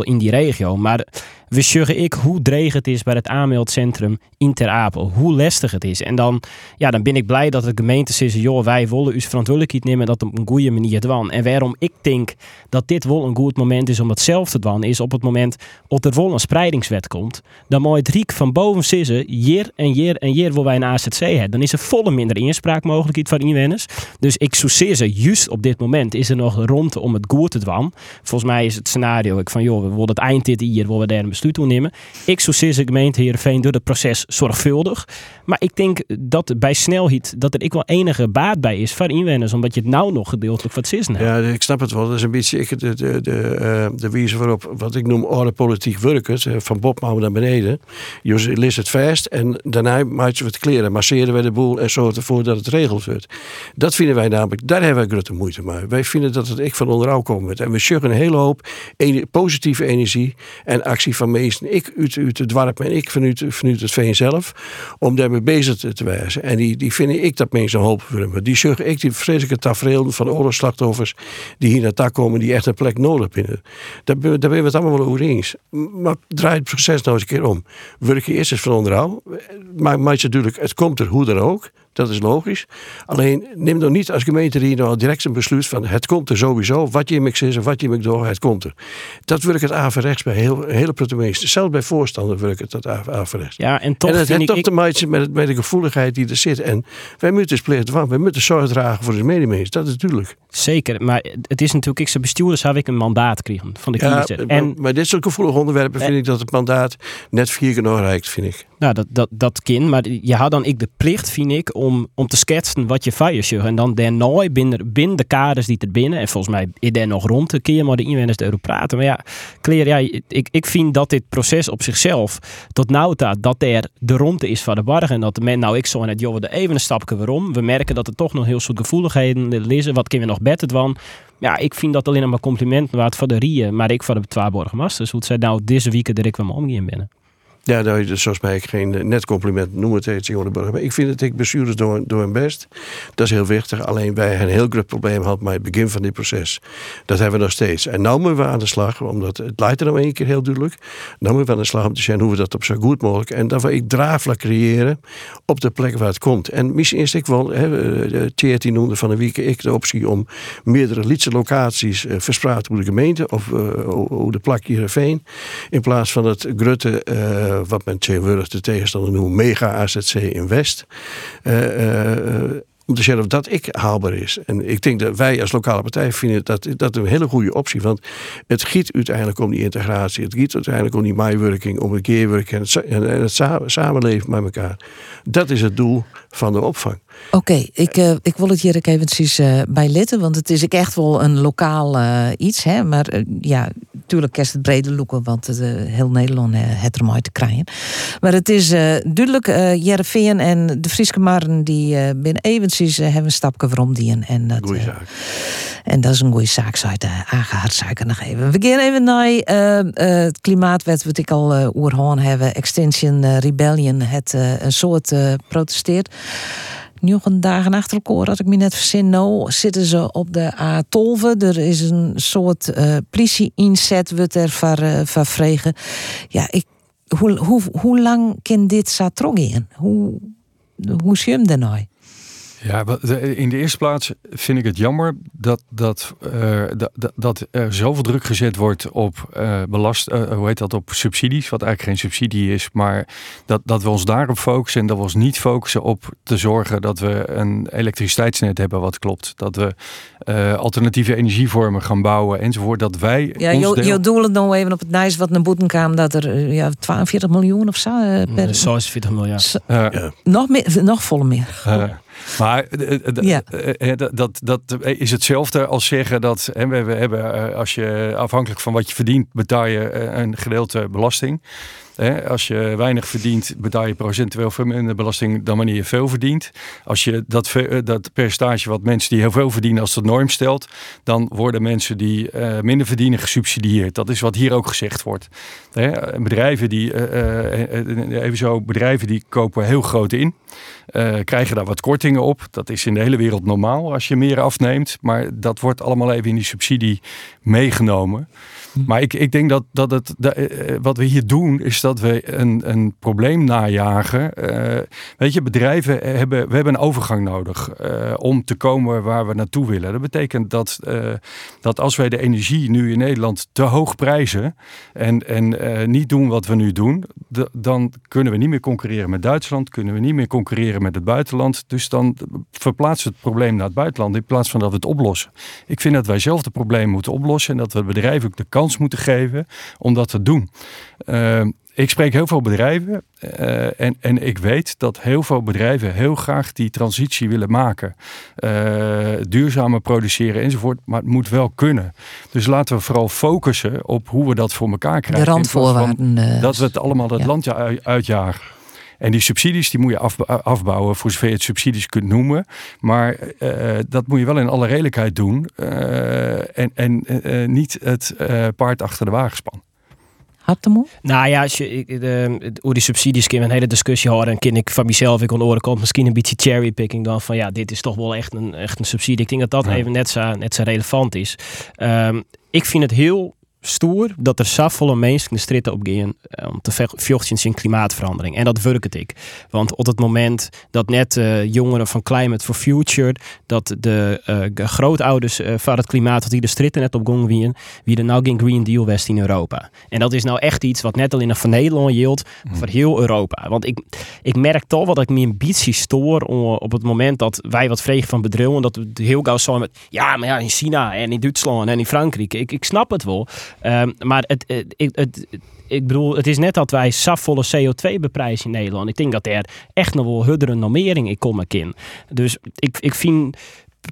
in die regio. Maar we zeggen ik hoe dreig het is bij het aanmeldcentrum in Ter Apel. Hoe lastig het is. En dan, ja, dan ben ik blij dat de gemeente zegt, joh, wij willen uw verantwoordelijkheid nemen dat op een goede manier doen. En waarom ik denk dat dit wel een goed moment is om het zelf te doen, is op het moment dat er wel een spreidingswet komt, dan moet het riek van boven zitten, jaar en jaar en jaar waar wij een AZC hebben. Dan is er volle minder inspraakmogelijkheid van inwoners. Dus ik zou ze, juist op dit moment is er nog rond om het goed te doen. Volgens mij is het scenario ik van, joh, we willen het eind dit jaar, waar we daar besluit nemen. Ik zou de gemeente Heerenveen door het proces zorgvuldig. Maar ik denk dat bij snelheid dat er ik wel enige baat bij is voor inwoners, omdat je het nou nog gedeeltelijk wat is. Ja, ik snap het wel. Dat is een beetje ik, de, de, de, uh, de wijze waarop wat ik noem orde politiek werken, van Bobman naar beneden. Je leest het vast en daarna maak je het kleren, masseren we de boel en zorgen ervoor dat het regeld wordt. Dat vinden wij namelijk, daar hebben wij grote moeite mee. Wij vinden dat het ik van onderhoud komt. En we suggen een hele hoop positieve energie en actie van meesten. Ik uit, uit het dwarp en ik vanuit, vanuit het veen zelf. Om daarmee bezig te, wijzen. En die, die vind ik dat mensen hoop voor Die zorgen ik die vreselijke tafereel van oorlogsslachtoffers. Die hier naar komen. Die echt een plek nodig vinden. Daar, daar ben we het allemaal wel over eens. Maar draai het proces nou eens een keer om. Werk je eerst eens van onderhoud. Maar, maar natuurlijk, het komt er hoe dan ook. Dat is logisch. Alleen neem dan niet als gemeente die nou direct een besluit van het komt er sowieso. Wat je me zegt, wat je me door, het komt er. Dat werkt het averechts bij heel, hele protagonisten. Zelfs bij voorstanders werkt het dat averechts. Ja, en toch en het heeft toch te maken met, met de gevoeligheid die er zit. En wij moeten spelen van, wij moeten zorg dragen voor de medemens. Dat is natuurlijk. Zeker, maar het is natuurlijk, ik als bestuurder zou ik een mandaat krijgen van de ja, En maar dit soort gevoelige onderwerpen vind ik dat het mandaat net vier keer reikt, vind ik. Nou, dat, dat, dat kind, maar je had dan ik de plicht, vind ik, om, om te schetsen wat je fire En dan daarna binnen, binnen de kaders die er binnen, en volgens mij is er nog rond te keer, maar de inwoners erover praten. Maar ja, Kleer, ja, ik, ik vind dat dit proces op zichzelf tot nou dat er de ronde is van de barg en dat de men, nou ik zo net, joh, we even een stapje waarom. We merken dat er toch nog heel soort gevoeligheden liggen. Wat kunnen we nog beter doen? Ja, ik vind dat alleen maar complimenten waard voor de Rieën, maar ik voor de twee Borgmasters. Hoe het zij nou deze week er ik wel omgaan binnen. Ja, nou, dus zoals mij geen net compliment noemen tegen Jonneburg. Maar ik vind het ik bestuurders door, door hun best. Dat is heel wichtig. Alleen wij hebben een heel groot probleem gehad bij het begin van dit proces. Dat hebben we nog steeds. En nu moeten we aan de slag, omdat het leidt er nou één keer heel duidelijk. Nu moeten we aan de slag om te zien hoe we dat op zo goed mogelijk. En dat we ik draaflijk creëren op de plek waar het komt. En misschien is ik wel, Tjeertien noemde van een week ik de optie om meerdere lietse locaties uh, verspreid door de gemeente. Of hoe de plak hier veen. In plaats van het grutte. Wat men tegenwoordig de tegenstander noemt mega AZC in West. Uh, om te zeggen of dat ik haalbaar is. En ik denk dat wij als lokale partij vinden dat, dat een hele goede optie. Want het giet uiteindelijk om die integratie. Het giet uiteindelijk om die myworking, om het keerwerk en het, en het samenleven met elkaar. Dat is het doel van de opvang. Oké, ik, uh, ik wil het hier ook eventjes uh, bij letten, want het is ik echt wel een lokaal uh, iets. Hè? Maar ja, natuurlijk kerst het brede loeken, want heel Nederland het er mooi te krijgen. Maar het is duidelijk, Jereveen en de Frieske Marren die binnen eventjes hebben een stapje waarom die. En dat, Goeie zaak. En dat is een goede zaak, zou je het aangehaald nog even. We gaan even naar het klimaatwet, wat ik al uh, oerhoorn hebben. Extinction Rebellion, het een soort protesteert negen dagen achter elkaar, had ik me net verzin. Nou zitten ze op de A12. Er is een soort uh, politie-inzet, wordt er van, uh, vregen. Ja, ik, hoe, hoe, hoe lang kan dit zo in? Hoe, hoe zie hem nou? Ja, in de eerste plaats vind ik het jammer dat, dat, uh, dat, dat er zoveel druk gezet wordt op uh, belast, uh, hoe heet dat, op subsidies, wat eigenlijk geen subsidie is, maar dat, dat we ons daarop focussen en dat we ons niet focussen op te zorgen dat we een elektriciteitsnet hebben wat klopt, dat we alternatieve energievormen gaan bouwen enzovoort, dat wij. Ja, je deel... doel het nou even op het nice wat naar boeten kwam dat er ja, 42 miljoen of zo per. 46 miljard. Ja. Nog meer, nog volle meer. Maar ja. dat, dat is hetzelfde als zeggen dat we hebben, als je afhankelijk van wat je verdient, betaal je een gedeelte belasting. Als je weinig verdient, betaal je procentueel veel minder belasting dan wanneer je veel verdient. Als je dat, dat percentage wat mensen die heel veel verdienen als de norm stelt, dan worden mensen die minder verdienen gesubsidieerd. Dat is wat hier ook gezegd wordt. Bedrijven die, zo, bedrijven die kopen heel groot in. Uh, krijgen daar wat kortingen op. Dat is in de hele wereld normaal als je meer afneemt. Maar dat wordt allemaal even in die subsidie meegenomen. Maar ik, ik denk dat, dat het, eh, wat we hier doen, is dat we een, een probleem najagen. Uh, weet je, bedrijven hebben, we hebben een overgang nodig om te komen waar we naartoe willen. Dat betekent dat, dat als wij de energie nu in Nederland te hoog prijzen en, en niet doen wat we nu doen, dan kunnen we niet meer concurreren met Duitsland, kunnen we niet meer concurreren met het buitenland. Dus dan verplaatst het probleem naar het buitenland in plaats van dat we het oplossen. Ik vind dat wij zelf het probleem moeten oplossen en dat we bedrijven ook de kans moeten geven om dat te doen. Uh, ik spreek heel veel bedrijven uh, en, en ik weet dat heel veel bedrijven heel graag die transitie willen maken. Uh, duurzamer produceren enzovoort, maar het moet wel kunnen. Dus laten we vooral focussen op hoe we dat voor elkaar krijgen. De randvoorwaarden. Dat we het allemaal het land uitjagen. En die subsidies die moet je afbouwen, voor zover je het subsidies kunt noemen. Maar uh, dat moet je wel in alle redelijkheid doen. Uh, en en uh, niet het paard achter de wagen spannen. Hartemoe? Nou ja, als je, de, hoe die subsidies kunnen een hele discussie houden. En ken ik van mezelf, ik aan komt misschien een beetje cherrypicking dan van ja, dit is toch wel echt een, echt een subsidie. Ik denk dat dat ja. even net zo, net zo relevant is. Um, ik vind het heel stoer dat er zoveel mensen de stritten op gaan eh, om te vechten in klimaatverandering. En dat werkt ik. Want op het moment dat net uh, jongeren van Climate for Future, dat de uh, grootouders uh, van het klimaat, dat die de stritten net op gang wien, wie er nou geen Green Deal west in Europa. En dat is nou echt iets wat net alleen van Nederland yield, mm. voor heel Europa. Want ik, ik merk toch wat ik een beetje stoor op het moment dat wij wat vregen van bedrijven, dat we heel gauw zo met, ja, maar ja, in China en in Duitsland en in Frankrijk, ik, ik snap het wel. Um, maar het, het, het, ik bedoel, het is net dat wij safvolle CO2 beprijzen in Nederland. Ik denk dat er echt nog wel huddere normering in komen in. Dus ik, ik vind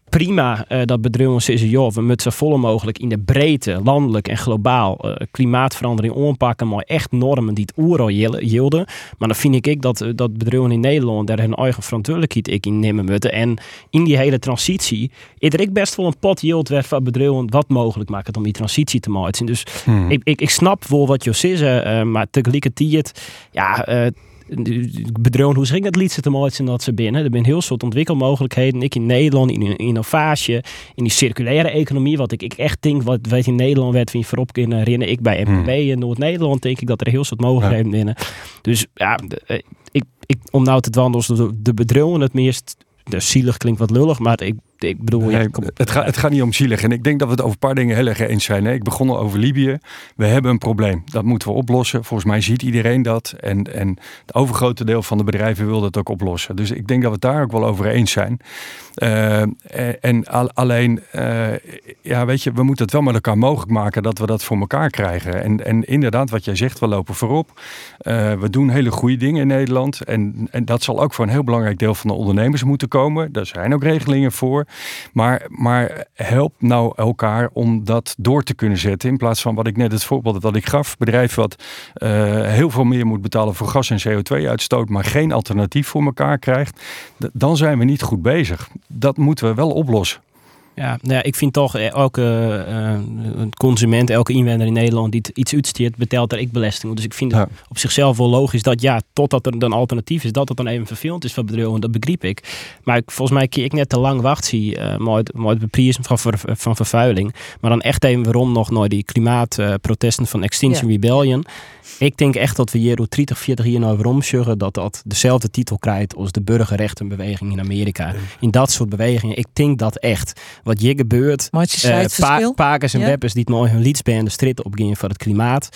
prima uh, dat bedrijven zeggen, joh, we moeten zo volle mogelijk in de breedte, landelijk en globaal, uh, klimaatverandering aanpakken, maar echt normen die het oero hielden. Maar dan vind ik dat, uh, dat bedrijven in Nederland daar hun eigen verantwoordelijkheid ik in nemen moeten. En in die hele transitie, is er ik best wel een pot yield werd van bedrijven wat mogelijk maken om die transitie te maken. Dus hmm. ik, ik, ik snap wel wat je zegt, maar tegelijkertijd, ja, ging het liedje te maken dat ze binnen. Er zijn heel soort ontwikkelmogelijkheden. Ik in Nederland, in innovatie, in die circulaire economie, wat ik, ik echt denk, wat weet in Nederland werd van voorop kunnen herinneren. Ik bij MPB hmm. in Noord-Nederland denk ik dat er heel soort mogelijkheden ja. binnen. Dus ja, ik, ik, om nou te wandelen, de, de het meest, de zielig klinkt wat lullig, maar ik ik bedoel... Nee, het, gaat, het gaat niet om zielig. En ik denk dat we het over een paar dingen heel erg eens zijn. Ik begon al over Libië. We hebben een probleem. Dat moeten we oplossen. Volgens mij ziet iedereen dat. En, en het overgrote deel van de bedrijven wil dat ook oplossen. Dus ik denk dat we het daar ook wel over eens zijn. Uh, en alleen, uh, ja, weet je, we moeten het wel met elkaar mogelijk maken dat we dat voor elkaar krijgen. En, en inderdaad, wat jij zegt, we lopen voorop. Uh, we doen hele goede dingen in Nederland. En, en dat zal ook voor een heel belangrijk deel van de ondernemers moeten komen. Daar zijn ook regelingen voor. Maar, maar help nou elkaar om dat door te kunnen zetten. In plaats van wat ik net het voorbeeld dat ik gaf. Bedrijf wat heel veel meer moet betalen voor gas- en CO2-uitstoot, maar geen alternatief voor elkaar krijgt. Dan zijn we niet goed bezig dat moeten we wel oplossen. Ja, nou ja, ik vind toch eh, elke uh, consument, elke inwoner in Nederland die iets uitsteert, betaalt er ik belasting. Dus ik vind het op zichzelf wel logisch dat ja, totdat er dan alternatief is, dat het dan even vervelend is voor bedrijven. Dat begrijp ik. Maar ik, volgens mij keer ik net te lang wacht zie, uh, mooi, bepriezen van, van vervuiling. Maar dan echt even waarom nog naar die klimaatprotesten van Extinction Rebellion. Ik denk echt dat we hier door 30, 40 jaar nou over omsjuggen dat dat dezelfde titel krijgt als de burgerrechtenbeweging in Amerika. In dat soort bewegingen. Ik denk dat echt. Wat hier gebeurt. Maar uh, pa pakers en ja. weppers die het mooi hun liedsbanden strijd opgaan voor het klimaat.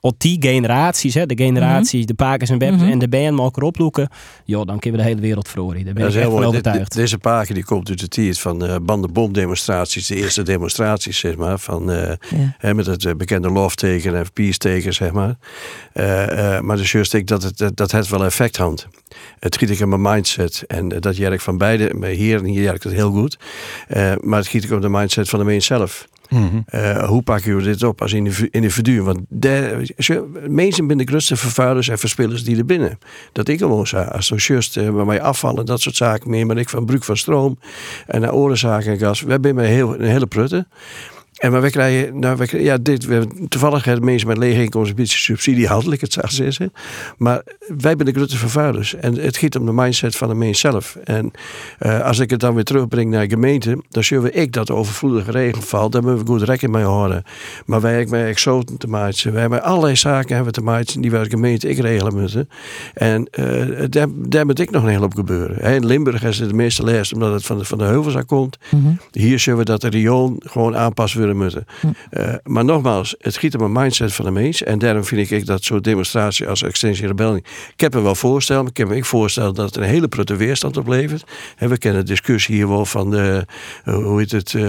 Op die generaties, hè, de generaties, mhm. de pakers en weppers mm en de band mogen oploeken. Ja, dan kunnen we de hele wereld verloren. Daar ben ik echt van overtuigd. deze paken die komt uit de tijd van uh, bandenbomdemonstraties. De eerste demonstraties, zeg maar. Van, uh, ja. hè, met het bekende love teken en peace teken, zeg maar. Uh, uh, maar de juist ik dat het, dat het wel effect had. Het giet ik in mijn mindset. En uh, dat jerk van beide, hier en hier jerkt het heel goed. Maar het giet ik op de mindset van de mens zelf. Mm -hmm. hoe pak je dit op als individu? Want de, mensen zijn de grootste vervuilers en verspillers die er binnen. Dat ik gewoon zei, als zo juist uh, bij mij afvallen, dat soort zaken meer, maar ik van broek van stroom en naar orenzaken en gas. We hebben heel, een hele prutte. En maar we krijgen, nou, we, ja, dit, we, toevallig hebben mensen met lege inkomsten een beetje subsidie handelijk, het zou zeggen. Maar wij zijn de grote vervuilers. En het gaat om de mindset van de mens zelf. En uh, als ik het dan weer terugbreng naar de gemeente, dan zullen ik dat overvloedige regenval, daar moeten we goed rekening mee houden. Maar wij hebben met exoten te maken. We hebben allerlei zaken hebben te maken die wij als gemeente ik regelen moeten. En uh, daar, daar moet ik nog een hele op gebeuren. In Limburg is het de meeste les omdat het van de, van de heuvels komt. Mm -hmm. Hier zullen we dat de riool gewoon aanpassen willen moeten. Hm. Uh, maar nogmaals, het giet om een mindset van de mens. En daarom vind ik dat zo'n demonstratie als Extensie Rebelling. Ik heb me wel voorstellen, ik heb me voorstellen dat het een hele prutte weerstand oplevert. En we kennen de discussie hier wel van de, uh, hoe heet het, uh,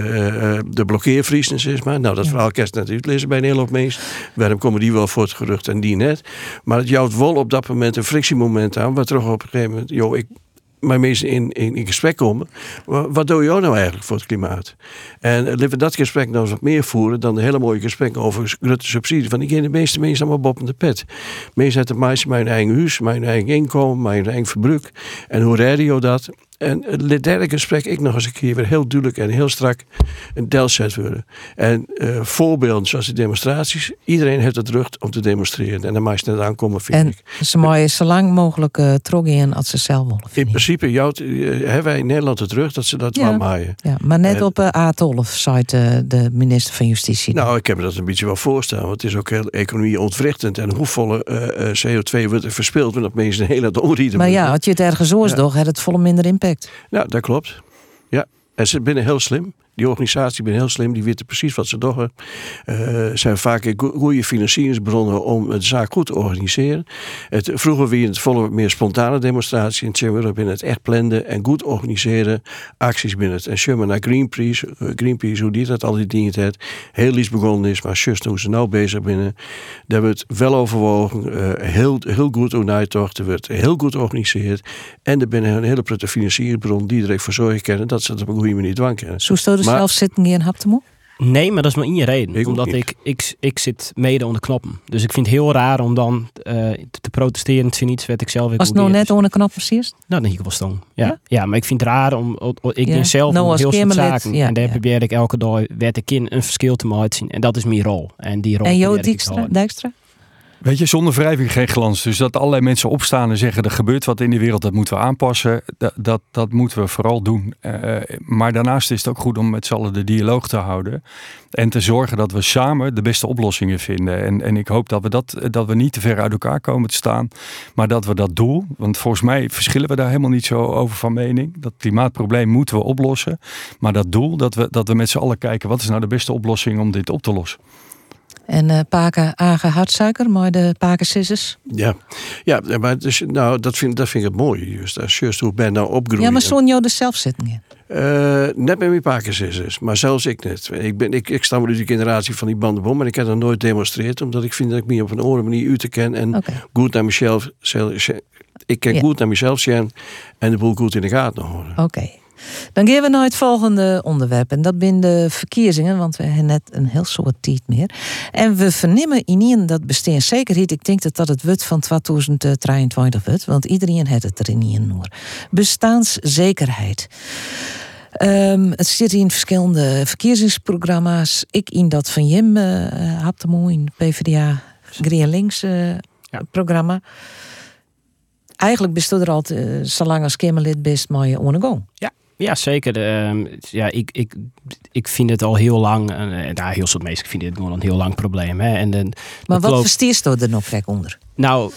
de blokkeervriesnis is maar. Nou, dat ja. verhaal kerst net uitlezen bij een hele hoop mensen. Waarom komen die wel voor het gerucht en die net. Maar het jouwt wel op dat moment een frictiemoment aan. Wat terug op een gegeven moment, joh, ik maar mensen in, in, gesprek komen. Wat doe je nou eigenlijk voor het klimaat? En laten we dat gesprek nou eens wat meer voeren dan de hele mooie gesprekken over grote subsidie. Van ik ken de meeste mensen allemaal op de pet. Mensen hebben meisje mijn eigen huis, mijn eigen inkomen, mijn eigen verbruik. En hoe je dat? En het derde gesprek, ik nog eens een keer weer heel duidelijk en heel strak een delzet worden. En uh, voorbeelden zoals de demonstraties. Iedereen heeft het recht om te demonstreren. En dan mag je net aankomen, vind en ik. ze mogen zo lang mogelijk uh, in als ze zelf willen. In principe jou, uh, hebben wij in Nederland het recht dat ze dat ja. maaien. Ja, maar net en, op uh, A12 site de minister van Justitie. Nou, ik heb me dat een beetje wel voorstellen. Want het is ook heel economie ontwrichtend. En hoeveel CO2 wordt er verspild wanneer mensen een hele onrieden. Maar ja, had je het ergens oors ja. toch, had het volle minder impact. Ja, dat klopt. Ja, en ze binnen heel slim. Die organisatie ben heel slim, die weten precies wat ze doen. Uh, zijn vaak goede financieringsbronnen om de zaak goed te organiseren. Het, vroeger wie het volle meer spontane demonstratie. En we binnen het echt plannen en goed organiseren acties binnen het. En naar Greenpeace, uh, Greenpeace, hoe die dat al die dingen heeft. Heel iets begonnen is, maar just hoe ze nou bezig binnen. Daar wordt wel overwogen. Uh, heel, heel goed Er wordt heel goed georganiseerd. En er binnen een hele prettige financieringsbron die er voor zorgen kunnen dat ze het op een goede manier dwang. Zo maar, zelf zitten hier in Haptemo? Nee, maar dat is maar in je reden. Ik omdat ik, ik, ik zit mede onder knoppen. Dus ik vind het heel raar om dan uh, te protesteren. Het is iets wat ik zelf... Was het nou net onder knoppen precies? Nou, dan ik wel stong. Ja. ja. Ja? maar ik vind het raar om... Ik ben zelf nou, heel veel zaken. Ja, en daar probeer ik elke dag werd ik in een verschil te maken zien. En dat is mijn rol. En die rol En Jo Dijkstra? Dijkstra? Weet je, zonder wrijving geen glans. Dus dat allerlei mensen opstaan en zeggen er gebeurt wat in de wereld, dat moeten we aanpassen. Dat, dat, dat moeten we vooral doen. Uh, maar daarnaast is het ook goed om met z'n allen de dialoog te houden. En te zorgen dat we samen de beste oplossingen vinden. En, en ik hoop dat we, dat, dat we niet te ver uit elkaar komen te staan. Maar dat we dat doel, want volgens mij verschillen we daar helemaal niet zo over van mening. Dat klimaatprobleem moeten we oplossen. Maar dat doel, dat we, dat we met z'n allen kijken, wat is nou de beste oplossing om dit op te lossen. En uh, paken agen hartsuiker, maar de paken scissors. Ja, ja maar dus, nou, dat, vind, dat vind ik het mooi. Juist, als juist hoe ben nou opgroeien. Ja, maar zo'n jou de zelfzittingen. Uh, net met mijn paken scissors, maar zelfs ik net. Ik, ben, ik, ik stam uit de generatie van die bandenbom, maar ik heb dat nooit demonstreerd, omdat ik vind dat ik me op een andere manier u te ken en goed naar mezelf. Ik ken goed naar mezelf zijn en de boel goed in de gaten houden. Oké. Dan gaan we naar het volgende onderwerp. En dat zijn de verkiezingen, want we hebben net een heel soort tijd meer. En we vernemen in ieder dat bestaanszekerheid. Ik denk dat dat het wordt van 2023 wordt. Want iedereen heeft het er in ieder Bestaanszekerheid. Um, het zit in verschillende verkiezingsprogramma's. Ik in dat van Jim uh, de mooi in PvdA GroenLinks uh, ja. programma. Eigenlijk bestond er altijd, uh, zolang als Kamerlid best maar je ondergang. Ja, ja, zeker. Uh, ja, ik, ik, ik vind het al heel lang, uh, nou, heel soort mensen vinden het gewoon een heel lang probleem. Hè. En, de, maar wat loopt... je er nog gek onder? Nou,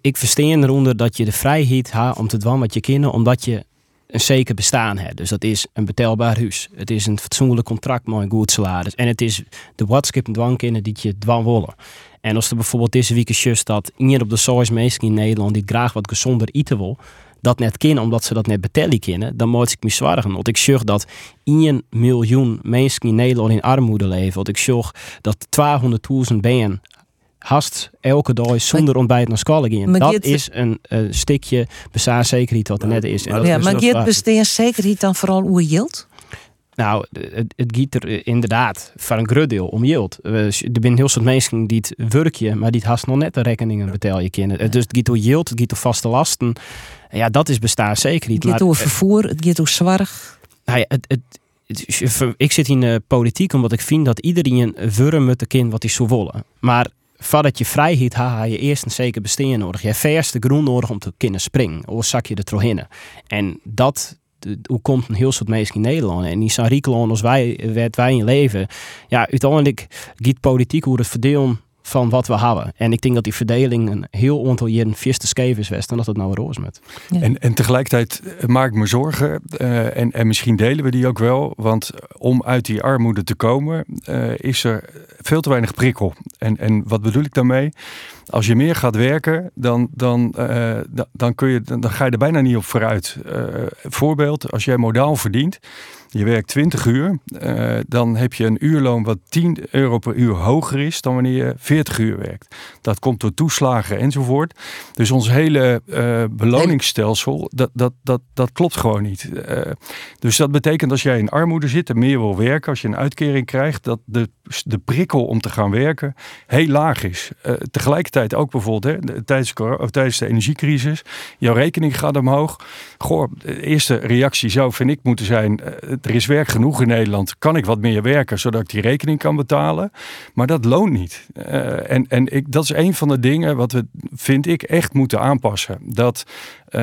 ik versteer eronder dat je de vrijheid hebt om te doen wat je kinderen, omdat je een zeker bestaan hebt. Dus dat is een betelbaar huis. Het is een fatsoenlijk contract met een goed salaris. En het is de en dwangkinderen die je dwang willen. En als er bijvoorbeeld deze week is dat iemand op de source mensen in Nederland die graag wat gezonder eten wil, dat net kennen omdat ze dat net betellen kennen, dan moet ik me zwaar Want ik zorg dat 1 miljoen mensen in Nederland in armoede leven. Want ik zorg dat 200.000 ben hast elke dag zonder ontbijt naar school gaan. Dat is een uh, stukje bestaanszekerheid wat er net is. En dat ja, is maar gaat bestaanszekerheid dan vooral hoe yield? Nou, het, het gaat er inderdaad voor een groot deel om yield. Er zijn heel veel mensen die het werkje, maar die het haast nog net de rekeningen betalen je kinderen. Dus het gaat om yield, het gaat vaste lasten. Ja, dat is bestaanszekerheid. Het gaat over vervoer, het gaat over zorg. Nou ja, het, het, ik zit in de politiek omdat ik vind dat iedereen wurm met de kind wat hij zou willen. Maar voordat je vrijheid heb je eerst een zeker bestaan nodig. Je hebt eerst de groen nodig om te kunnen springen. Of zak je er in. En dat hoe komt een heel soort mensen in Nederland. En die zijn als wij, werd wij in leven. Ja, uiteindelijk gaat politiek hoe het verdelen van wat we hebben. En ik denk dat die verdeling een heel aantal jaren vierste scheef is en dat het nou roos met. En, en tegelijkertijd maak ik me zorgen, uh, en, en misschien delen we die ook wel, want om uit die armoede te komen uh, is er veel te weinig prikkel. En, en wat bedoel ik daarmee? Als je meer gaat werken, dan, dan, uh, dan, kun je, dan, ga je er bijna niet op vooruit. voorbeeld, als jij modaal verdient, je werkt 20 uur, uh, dan heb je een uurloon wat 10 euro per uur hoger is dan wanneer je 40 uur werkt. Dat komt door toeslagen enzovoort. Dus ons hele uh, beloningsstelsel, dat, dat, dat, dat klopt gewoon niet. Uh, dus dat betekent als jij in armoede zit en meer wil werken, als je een uitkering krijgt, dat de, de prikkel om te gaan werken heel laag is. tegelijkertijd ook bijvoorbeeld hè, tijdens, tijdens de energiecrisis, jouw rekening gaat omhoog. Goh, de eerste reactie zou, vind ik, moeten zijn er is werk genoeg in Nederland. Kan ik wat meer werken zodat ik die rekening kan betalen? Maar dat loont niet. Uh, en en ik, dat is een van de dingen wat we, vind ik, echt moeten aanpassen. Dat uh,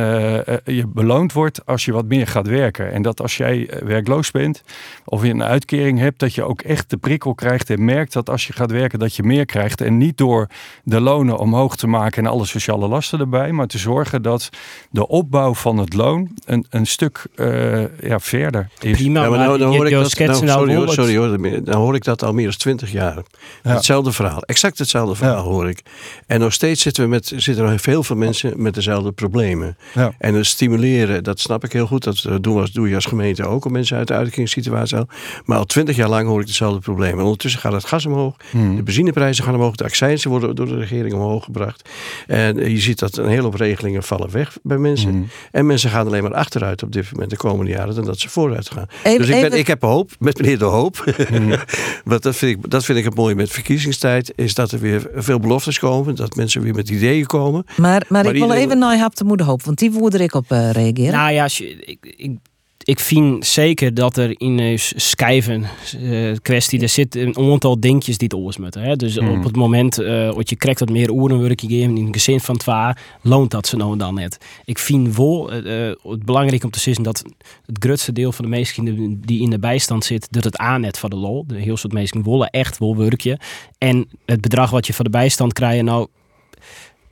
je beloond wordt als je wat meer gaat werken. En dat als jij werkloos bent of je een uitkering hebt, dat je ook echt de prikkel krijgt en merkt dat als je gaat werken dat je meer krijgt. En niet door de lonen omhoog te maken en alle sociale lasten erbij, maar te zorgen dat de opbouw van het loon een, een stuk uh, ja, verder is. Prima, ja, maar nou, dan hoor ik dat, nou, sorry, hoor, sorry hoor, dan hoor ik dat al meer dan twintig jaar. Ja. Hetzelfde verhaal, exact hetzelfde verhaal hoor ik. En nog steeds zitten, we met, zitten er heel veel mensen met dezelfde problemen. Ja. En het stimuleren, dat snap ik heel goed. Dat doen we, doe je als gemeente ook om mensen uit de uitkeringssituatie te Maar al twintig jaar lang hoor ik hetzelfde probleem. En ondertussen gaat het gas omhoog. Hmm. De benzineprijzen gaan omhoog. De accijnsen worden door de regering omhoog gebracht. En je ziet dat een hele hoop regelingen vallen weg bij mensen. Hmm. En mensen gaan alleen maar achteruit op dit moment de komende jaren dan dat ze vooruit gaan. dus ik, ben, ik heb hoop, met meneer De Hoop. Mm. dat, vind ik, dat vind ik het mooie met verkiezingstijd. Is dat er weer veel beloftes komen. Dat mensen weer met ideeën komen. Maar, maar, ik wil even naar Hap de Moeder Hoop. Want die woede ik op uh, reageren. Nou ja, ik, ik, ik vind zeker dat er in een schijven uh, kwestie, er zit een aantal dingetjes die het oors moeten. Dus op hmm. het moment uh, dat je krijgt wat meer oerenwerk in een gezin van twa, loont dat ze nou dan net. Ik vind wel uh, het belangrijk om te zeggen dat het grootste deel van de mensen die in de bijstand zit, dat het aannet van de lol. De heel soort mensen willen echt wel werkje. En het bedrag wat je van de bijstand krijgt, nou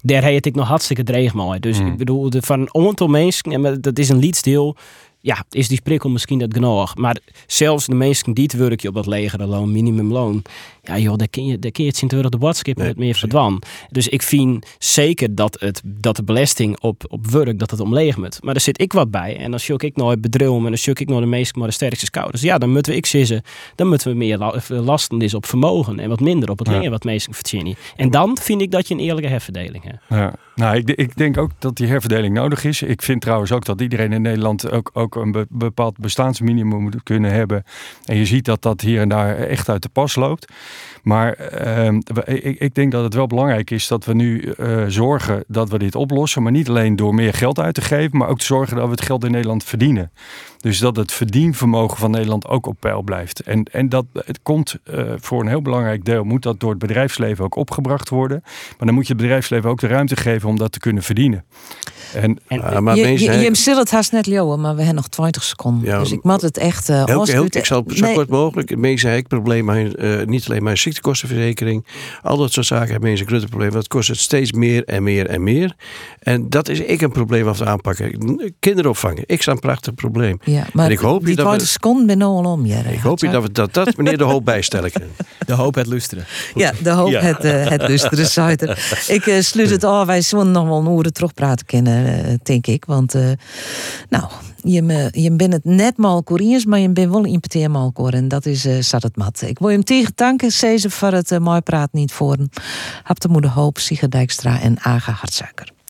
daar heet ik nog hartstikke dreig mooi. Dus ik bedoel, de, van een aantal mensen, dat is een lietsdeel ja, is die prikkel misschien dat genoeg. Maar zelfs de mensen die het werkje op dat legere loon, minimumloon, ja joh, daar kun je, daar kun je het sint de watskip nee, meer verdwan. Dus ik vind zeker dat, het, dat de belasting op, op werk, dat het omleeg moet. Maar daar zit ik wat bij. En als ik nooit bedrijf en dan zoek ik nog de meest maar de sterkste schouders. Ja, dan moeten we ik zeggen, dan moeten we meer lasten is op vermogen en wat minder op het ja. wat meesten verdienen. En dan vind ik dat je een eerlijke herverdeling hebt. Ja. Nou, ik, ik, denk ook dat die herverdeling nodig is. Ik vind trouwens ook dat iedereen in Nederland ook, ook een bepaald bestaansminimum moet kunnen hebben. En je ziet dat dat hier en daar echt uit de pas loopt. Maar ehm, ik, ik, denk dat het wel belangrijk is dat we nu uh, zorgen dat we dit oplossen. Maar niet alleen door meer geld uit te geven, maar ook te zorgen dat we het geld in Nederland verdienen. Dus dat het verdienvermogen van Nederland ook op peil blijft. En, en dat het komt uh, voor een heel belangrijk deel, moet dat door het bedrijfsleven ook opgebracht worden. Maar dan moet je het bedrijfsleven ook de ruimte geven om dat te kunnen verdienen. En, en maar je, je, je, je het haast net Johan, maar we hebben nog 20 seconden. Ja, dus ik moet het echt uh, heel, heel, Ik zal zo nee. kort mogelijk. Mensen hebben problemen, uh, niet alleen mijn ziektekostenverzekering. Al dat soort zaken hebben mensen grote problemen. Dat kost het steeds meer en meer en meer. En dat is ik een probleem af te aanpakken. Kinderopvang, ik sta een prachtig probleem. Ja, maar en ik hoop die 20 seconden ben al om. Ja, ik hoop je dat, we, dat dat meneer de hoop bijstellen kan. De hoop het lusteren. Ja, de hoop het, uh, het lusteren. Ik uh, sluit het af. Wij zullen nog wel een uren terugpraten kennen, uh, denk ik. Want, nou, je, je bent het net mal maar je bent wel een koor En dat is uh, zat het mat. Ik wil hem tegen danken, Ceze, voor het uh, mooi praat niet voor. Hap de moeder Hoop, Sigrid Dijkstra en Aga Hartsuiker.